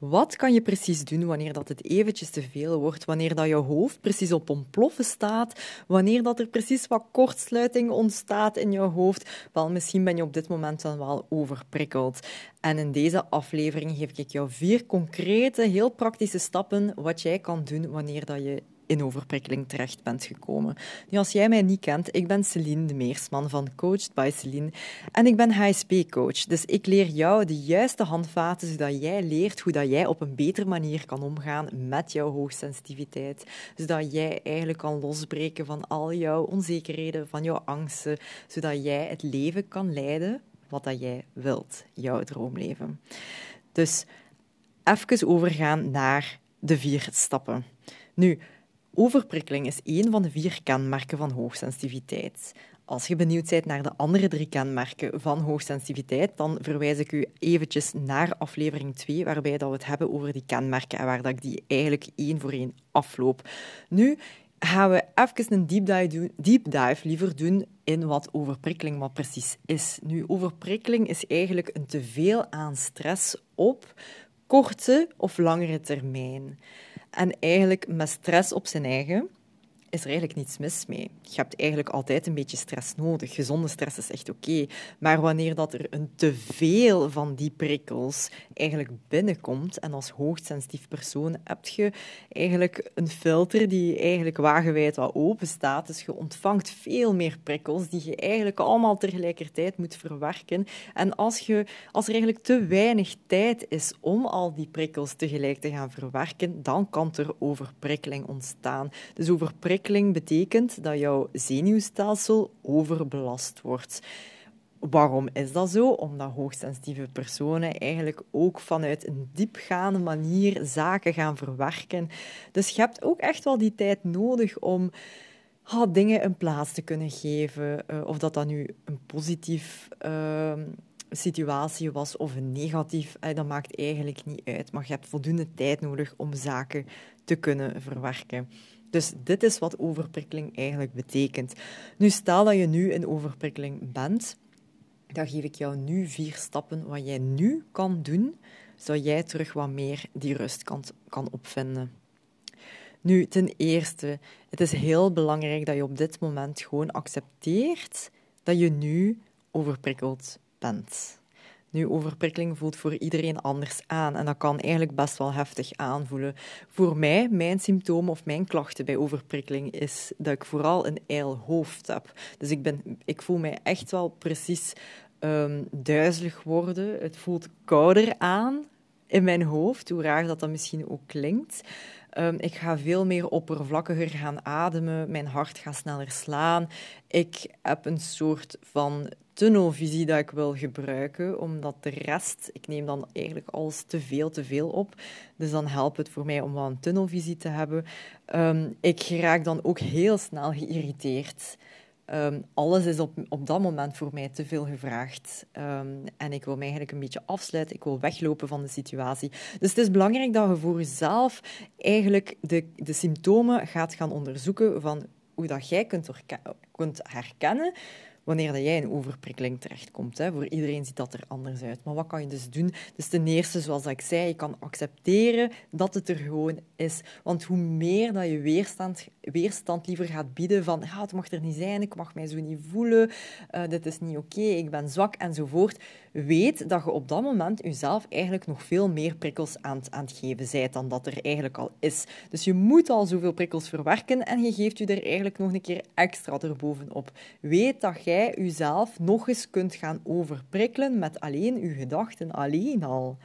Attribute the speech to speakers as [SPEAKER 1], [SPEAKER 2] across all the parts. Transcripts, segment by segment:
[SPEAKER 1] Wat kan je precies doen wanneer dat het eventjes te veel wordt, wanneer dat je hoofd precies op ontploffen staat, wanneer dat er precies wat kortsluiting ontstaat in je hoofd? Wel, misschien ben je op dit moment dan wel overprikkeld. En in deze aflevering geef ik jou vier concrete, heel praktische stappen wat jij kan doen wanneer dat je in overprikkeling terecht bent gekomen. Nu, als jij mij niet kent, ik ben Celine de Meersman van Coached by Celine en ik ben HSP-coach. Dus ik leer jou de juiste handvaten zodat jij leert hoe dat jij op een betere manier kan omgaan met jouw hoogsensitiviteit. Zodat jij eigenlijk kan losbreken van al jouw onzekerheden, van jouw angsten, zodat jij het leven kan leiden wat dat jij wilt, jouw droomleven. Dus even overgaan naar de vier stappen. Nu, Overprikkeling is één van de vier kenmerken van hoogsensitiviteit. Als je benieuwd bent naar de andere drie kenmerken van hoogsensitiviteit, dan verwijs ik u eventjes naar aflevering 2, waarbij dat we het hebben over die kenmerken en waar dat ik die eigenlijk één voor één afloop. Nu gaan we even een deep dive, doen, deep dive liever doen in wat overprikkeling wat precies is. Nu, overprikkeling is eigenlijk een teveel aan stress op korte of langere termijn. En eigenlijk met stress op zijn eigen is er eigenlijk niets mis mee. Je hebt eigenlijk altijd een beetje stress nodig. Gezonde stress is echt oké. Maar wanneer dat er een teveel van die prikkels eigenlijk binnenkomt, en als hoogsensitief persoon heb je eigenlijk een filter die eigenlijk wagenwijd wat open staat. Dus je ontvangt veel meer prikkels die je eigenlijk allemaal tegelijkertijd moet verwerken. En als, je, als er eigenlijk te weinig tijd is om al die prikkels tegelijk te gaan verwerken, dan kan er overprikkeling ontstaan. Dus overprikkeling betekent dat jouw zenuwstelsel overbelast wordt. Waarom is dat zo? Omdat hoogsensitieve personen eigenlijk ook vanuit een diepgaande manier zaken gaan verwerken. Dus je hebt ook echt wel die tijd nodig om ah, dingen een plaats te kunnen geven. Uh, of dat dat nu een positief uh, situatie was of een negatief, uh, dat maakt eigenlijk niet uit. Maar je hebt voldoende tijd nodig om zaken te kunnen verwerken. Dus dit is wat overprikkeling eigenlijk betekent. Nu, stel dat je nu in overprikkeling bent, dan geef ik jou nu vier stappen wat jij nu kan doen, zodat jij terug wat meer die rust kan, kan opvinden. Nu, ten eerste, het is heel belangrijk dat je op dit moment gewoon accepteert dat je nu overprikkeld bent. Nu, overprikkeling voelt voor iedereen anders aan en dat kan eigenlijk best wel heftig aanvoelen. Voor mij, mijn symptomen of mijn klachten bij overprikkeling is dat ik vooral een ijl hoofd heb. Dus ik, ben, ik voel mij echt wel precies um, duizelig worden. Het voelt kouder aan in mijn hoofd, hoe raar dat dat misschien ook klinkt. Um, ik ga veel meer oppervlakkiger gaan ademen, mijn hart gaat sneller slaan. Ik heb een soort van tunnelvisie dat ik wil gebruiken, omdat de rest, ik neem dan eigenlijk alles te veel, te veel op. Dus dan helpt het voor mij om wel een tunnelvisie te hebben. Um, ik raak dan ook heel snel geïrriteerd. Um, alles is op, op dat moment voor mij te veel gevraagd. Um, en ik wil mij eigenlijk een beetje afsluiten. Ik wil weglopen van de situatie. Dus het is belangrijk dat je voor jezelf eigenlijk de, de symptomen gaat gaan onderzoeken van hoe dat jij kunt, kunt herkennen wanneer dat jij in overprikkeling terechtkomt. Hè. Voor iedereen ziet dat er anders uit. Maar wat kan je dus doen? Dus ten eerste, zoals ik zei, je kan accepteren dat het er gewoon is. Want hoe meer dat je weerstand, weerstand liever gaat bieden van ja, het mag er niet zijn, ik mag mij zo niet voelen, uh, dit is niet oké, ik ben zwak enzovoort, weet dat je op dat moment jezelf eigenlijk nog veel meer prikkels aan, aan het geven bent dan dat er eigenlijk al is. Dus je moet al zoveel prikkels verwerken en je geeft je er eigenlijk nog een keer extra erbovenop. Weet dat jij jij jezelf nog eens kunt gaan overprikkelen met alleen je gedachten alleen al.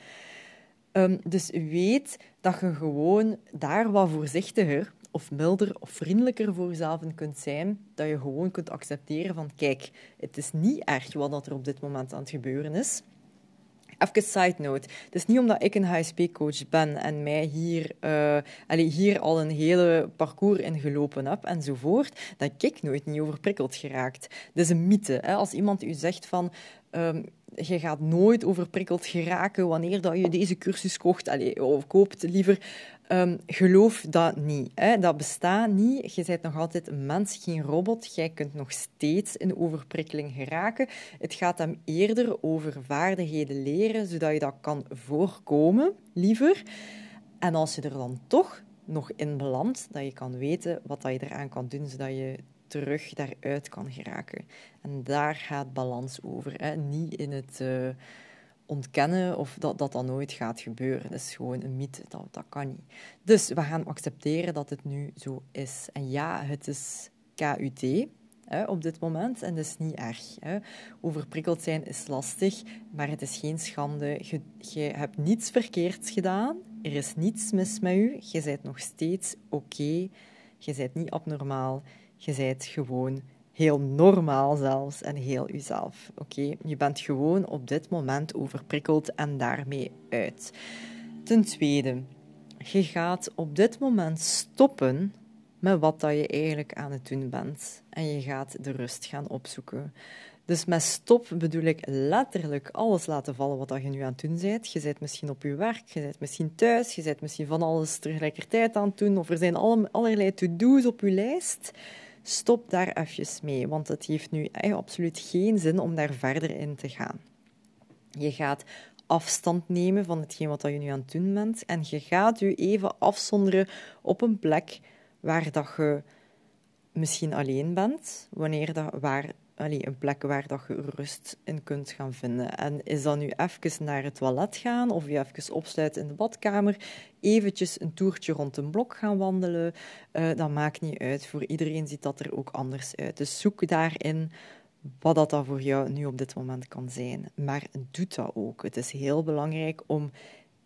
[SPEAKER 1] Um, dus weet dat je gewoon daar wat voorzichtiger of milder of vriendelijker voor jezelf kunt zijn, dat je gewoon kunt accepteren van kijk, het is niet erg wat er op dit moment aan het gebeuren is. Even side note. Het is niet omdat ik een HSP-coach ben en mij hier, uh, hier al een hele parcours in gelopen heb enzovoort, dat ik nooit niet overprikkeld geraakt. Dat is een mythe. Hè? Als iemand u zegt van Ehm, je gaat nooit overprikkeld geraken wanneer dat je deze cursus kocht, koopt liever. Um, geloof dat niet. Hè. Dat bestaat niet. Je bent nog altijd een mens, geen robot. Jij kunt nog steeds in overprikkeling geraken. Het gaat hem eerder over vaardigheden leren, zodat je dat kan voorkomen, liever. En als je er dan toch nog in belandt, dat je kan weten wat dat je eraan kan doen, zodat je terug daaruit kan geraken. En daar gaat balans over. Hè. Niet in het uh, ontkennen of dat dat dan nooit gaat gebeuren. Dat is gewoon een mythe, dat, dat kan niet. Dus we gaan accepteren dat het nu zo is. En ja, het is KUT, Hè, op dit moment. En dat is niet erg. Hè. Overprikkeld zijn is lastig, maar het is geen schande. Je, je, hebt niets verkeerds gedaan. Er is niets mis met u. Je bent nog steeds oké. Je bent niet abnormaal. Je bent gewoon heel normaal zelfs en heel jezelf. Oké, je bent gewoon op dit moment overprikkeld en daarmee uit. Ten tweede, je gaat op dit moment stoppen met wat dat je eigenlijk aan het doen bent en je gaat de rust gaan opzoeken. Dus met stop bedoel ik letterlijk alles laten vallen wat je nu aan het doen bent. Je bent misschien op je werk, je bent misschien thuis, je bent misschien van alles tegelijkertijd aan het doen, of er zijn allerlei to-do's op je lijst. Stop daar even mee, want het heeft nu absoluut geen zin om daar verder in te gaan. Je gaat afstand nemen van hetgeen wat je nu aan het doen bent en je gaat je even afzonderen op een plek waar dat je misschien alleen bent, wanneer dat, waar, een plek waar dat je rust in kunt gaan vinden. En is dat nu even naar het toilet gaan of je even opsluiten in de badkamer, eventjes een toertje rond een blok gaan wandelen, uh, dat maakt niet uit. Voor iedereen ziet dat er ook anders uit. Dus zoek daarin wat dat, dat voor jou nu op dit moment kan zijn. Maar doe dat ook. Het is heel belangrijk om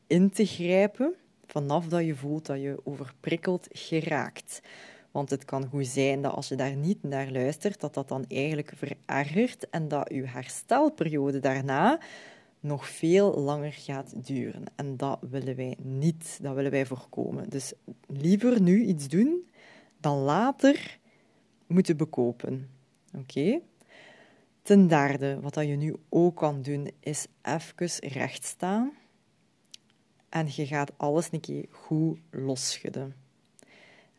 [SPEAKER 1] in te grijpen vanaf dat je voelt dat je overprikkeld geraakt. Want het kan goed zijn dat als je daar niet naar luistert, dat dat dan eigenlijk verergert en dat je herstelperiode daarna nog veel langer gaat duren. En dat willen wij niet, dat willen wij voorkomen. Dus liever nu iets doen dan later moeten bekopen. Oké? Ten derde, wat je nu ook kan doen, is even recht staan en je gaat alles een keer goed losschudden.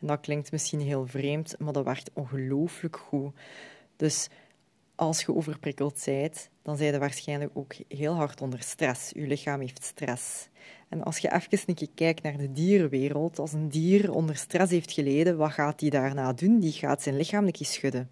[SPEAKER 1] En dat klinkt misschien heel vreemd, maar dat werkt ongelooflijk goed. Dus als je overprikkeld bent, dan zijn je waarschijnlijk ook heel hard onder stress. Je lichaam heeft stress. En als je even een keer kijkt naar de dierenwereld, als een dier onder stress heeft geleden, wat gaat die daarna doen? Die gaat zijn lichaam een keer schudden.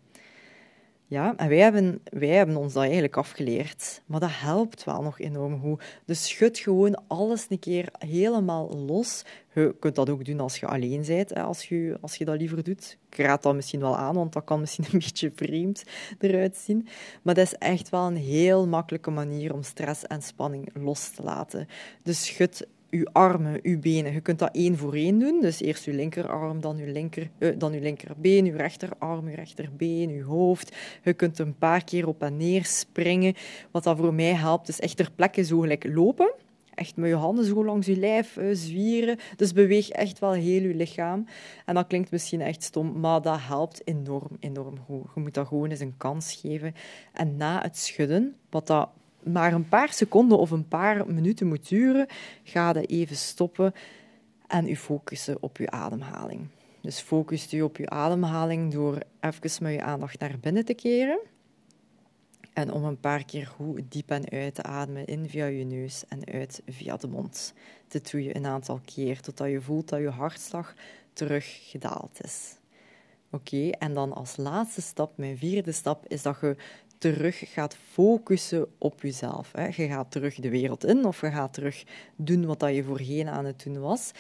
[SPEAKER 1] Ja, en wij hebben, wij hebben ons dat eigenlijk afgeleerd. Maar dat helpt wel nog enorm goed. Dus schud gewoon alles een keer helemaal los. Je kunt dat ook doen als je alleen bent, als je, als je dat liever doet. Ik raad dat misschien wel aan, want dat kan misschien een beetje vreemd eruit zien. Maar dat is echt wel een heel makkelijke manier om stress en spanning los te laten. Dus schud uw armen, uw benen. Je kunt dat één voor één doen. Dus eerst uw linkerarm, dan uw, linker, uh, dan uw linkerbeen, uw rechterarm, uw rechterbeen, uw hoofd. Je kunt een paar keer op en neer springen. Wat dat voor mij helpt, is echt ter plekke zo gelijk lopen. Echt met je handen zo langs je lijf uh, zwieren. Dus beweeg echt wel heel je lichaam. En dat klinkt misschien echt stom, maar dat helpt enorm, enorm goed. Je moet dat gewoon eens een kans geven. En na het schudden, wat dat maar een paar seconden of een paar minuten moet duren, ga je even stoppen en je focussen op je ademhaling. Dus focus je op je ademhaling door even met je aandacht naar binnen te keren. En om een paar keer goed diep en uit te ademen, in via je neus en uit via de mond. Dit doe je een aantal keer, totdat je voelt dat je hartslag terug gedaald is. Oké, en dan als laatste stap, mijn vierde stap, is dat je terug gaat focussen op jezelf. Hè. Je gaat terug de wereld in of je gaat terug doen wat je voorheen aan het doen was.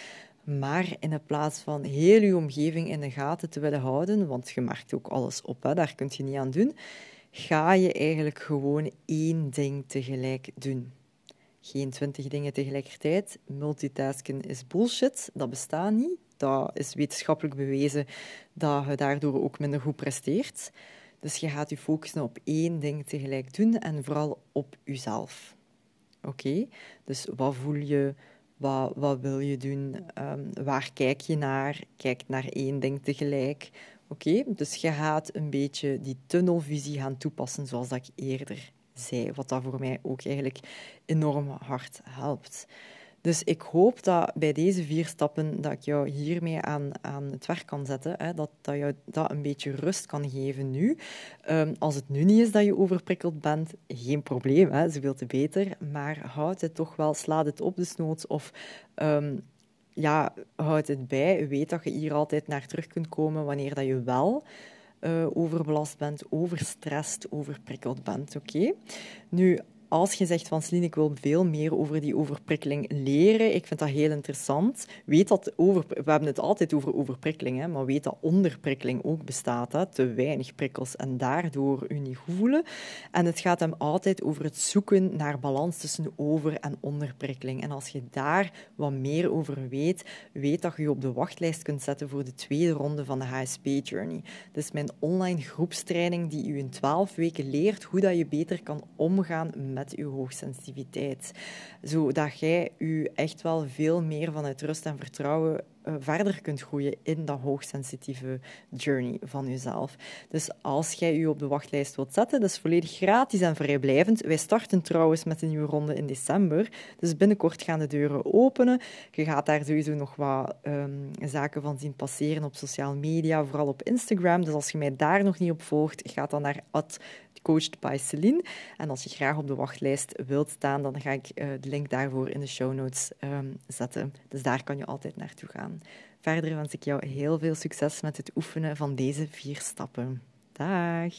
[SPEAKER 1] Maar in plaats van heel je omgeving in de gaten te willen houden, want je merkt ook alles op, hè, daar kun je niet aan doen, ga je eigenlijk gewoon één ding tegelijk doen. Geen twintig dingen tegelijkertijd. Multitasken is bullshit, dat bestaat niet. Dat is wetenschappelijk bewezen dat je daardoor ook minder goed presteert. Dus je gaat je focussen op één ding tegelijk doen en vooral op jezelf. Oké? Dus wat voel je? Wat, wat wil je doen? Ehm, waar kijk je naar? Kijk naar één ding tegelijk. Oké? Dus je gaat een beetje die tunnelvisie gaan toepassen, zoals dat ik eerder zij. Wat dat voor mij ook eigenlijk enorm hard helpt. Dus ik hoop dat bij deze vier stappen dat ik jou hiermee aan, aan het werk kan zetten. Hè, dat, dat jou dat een beetje rust kan geven nu. Um, als het nu niet is dat je overprikkeld bent, geen probleem, hè, zoveel te beter. Maar houd het toch wel, sla het op de snoot of... Um, ja, houd het bij. Weet dat je hier altijd naar terug kunt komen wanneer dat je wel uh, overbelast bent, overstrest, overprikkeld bent. Oké? Nu, als je zegt van Celine, ik wil veel meer over die overprikkeling leren, ik vind dat heel interessant. Weet dat over, we hebben het altijd over overprikkeling, hè, maar weet dat onderprikkeling ook bestaat. Hè, te weinig prikkels en daardoor je niet voelen. En het gaat hem altijd over het zoeken naar balans tussen over- en onderprikkeling. En als je daar wat meer over weet, weet dat je je op de wachtlijst kunt zetten voor de tweede ronde van de HSP Journey. Dus mijn online groepstraining die u in twaalf weken leert hoe dat je beter kan omgaan met met je hoogsensitiviteit. Zodat jij je echt wel veel meer vanuit rust en vertrouwen verder kunt groeien in dat hoogsensitieve journey van jezelf. Dus als jij je op de wachtlijst wilt zetten, dat is volledig gratis en vrijblijvend. Wij starten trouwens met een nieuwe ronde in december. Dus binnenkort gaan de deuren openen. Je gaat daar sowieso nog wat um, zaken van zien passeren op sociale media, vooral op Instagram. Dus als je mij daar nog niet op volgt, ga dan naar Coached by. En als je graag op de wachtlijst wilt staan, dan ga ik uh, de link daarvoor in de show notes um, zetten. Dus daar kan je altijd naartoe gaan. Verder wens ik jou heel veel succes met het oefenen van deze vier stappen. Dag!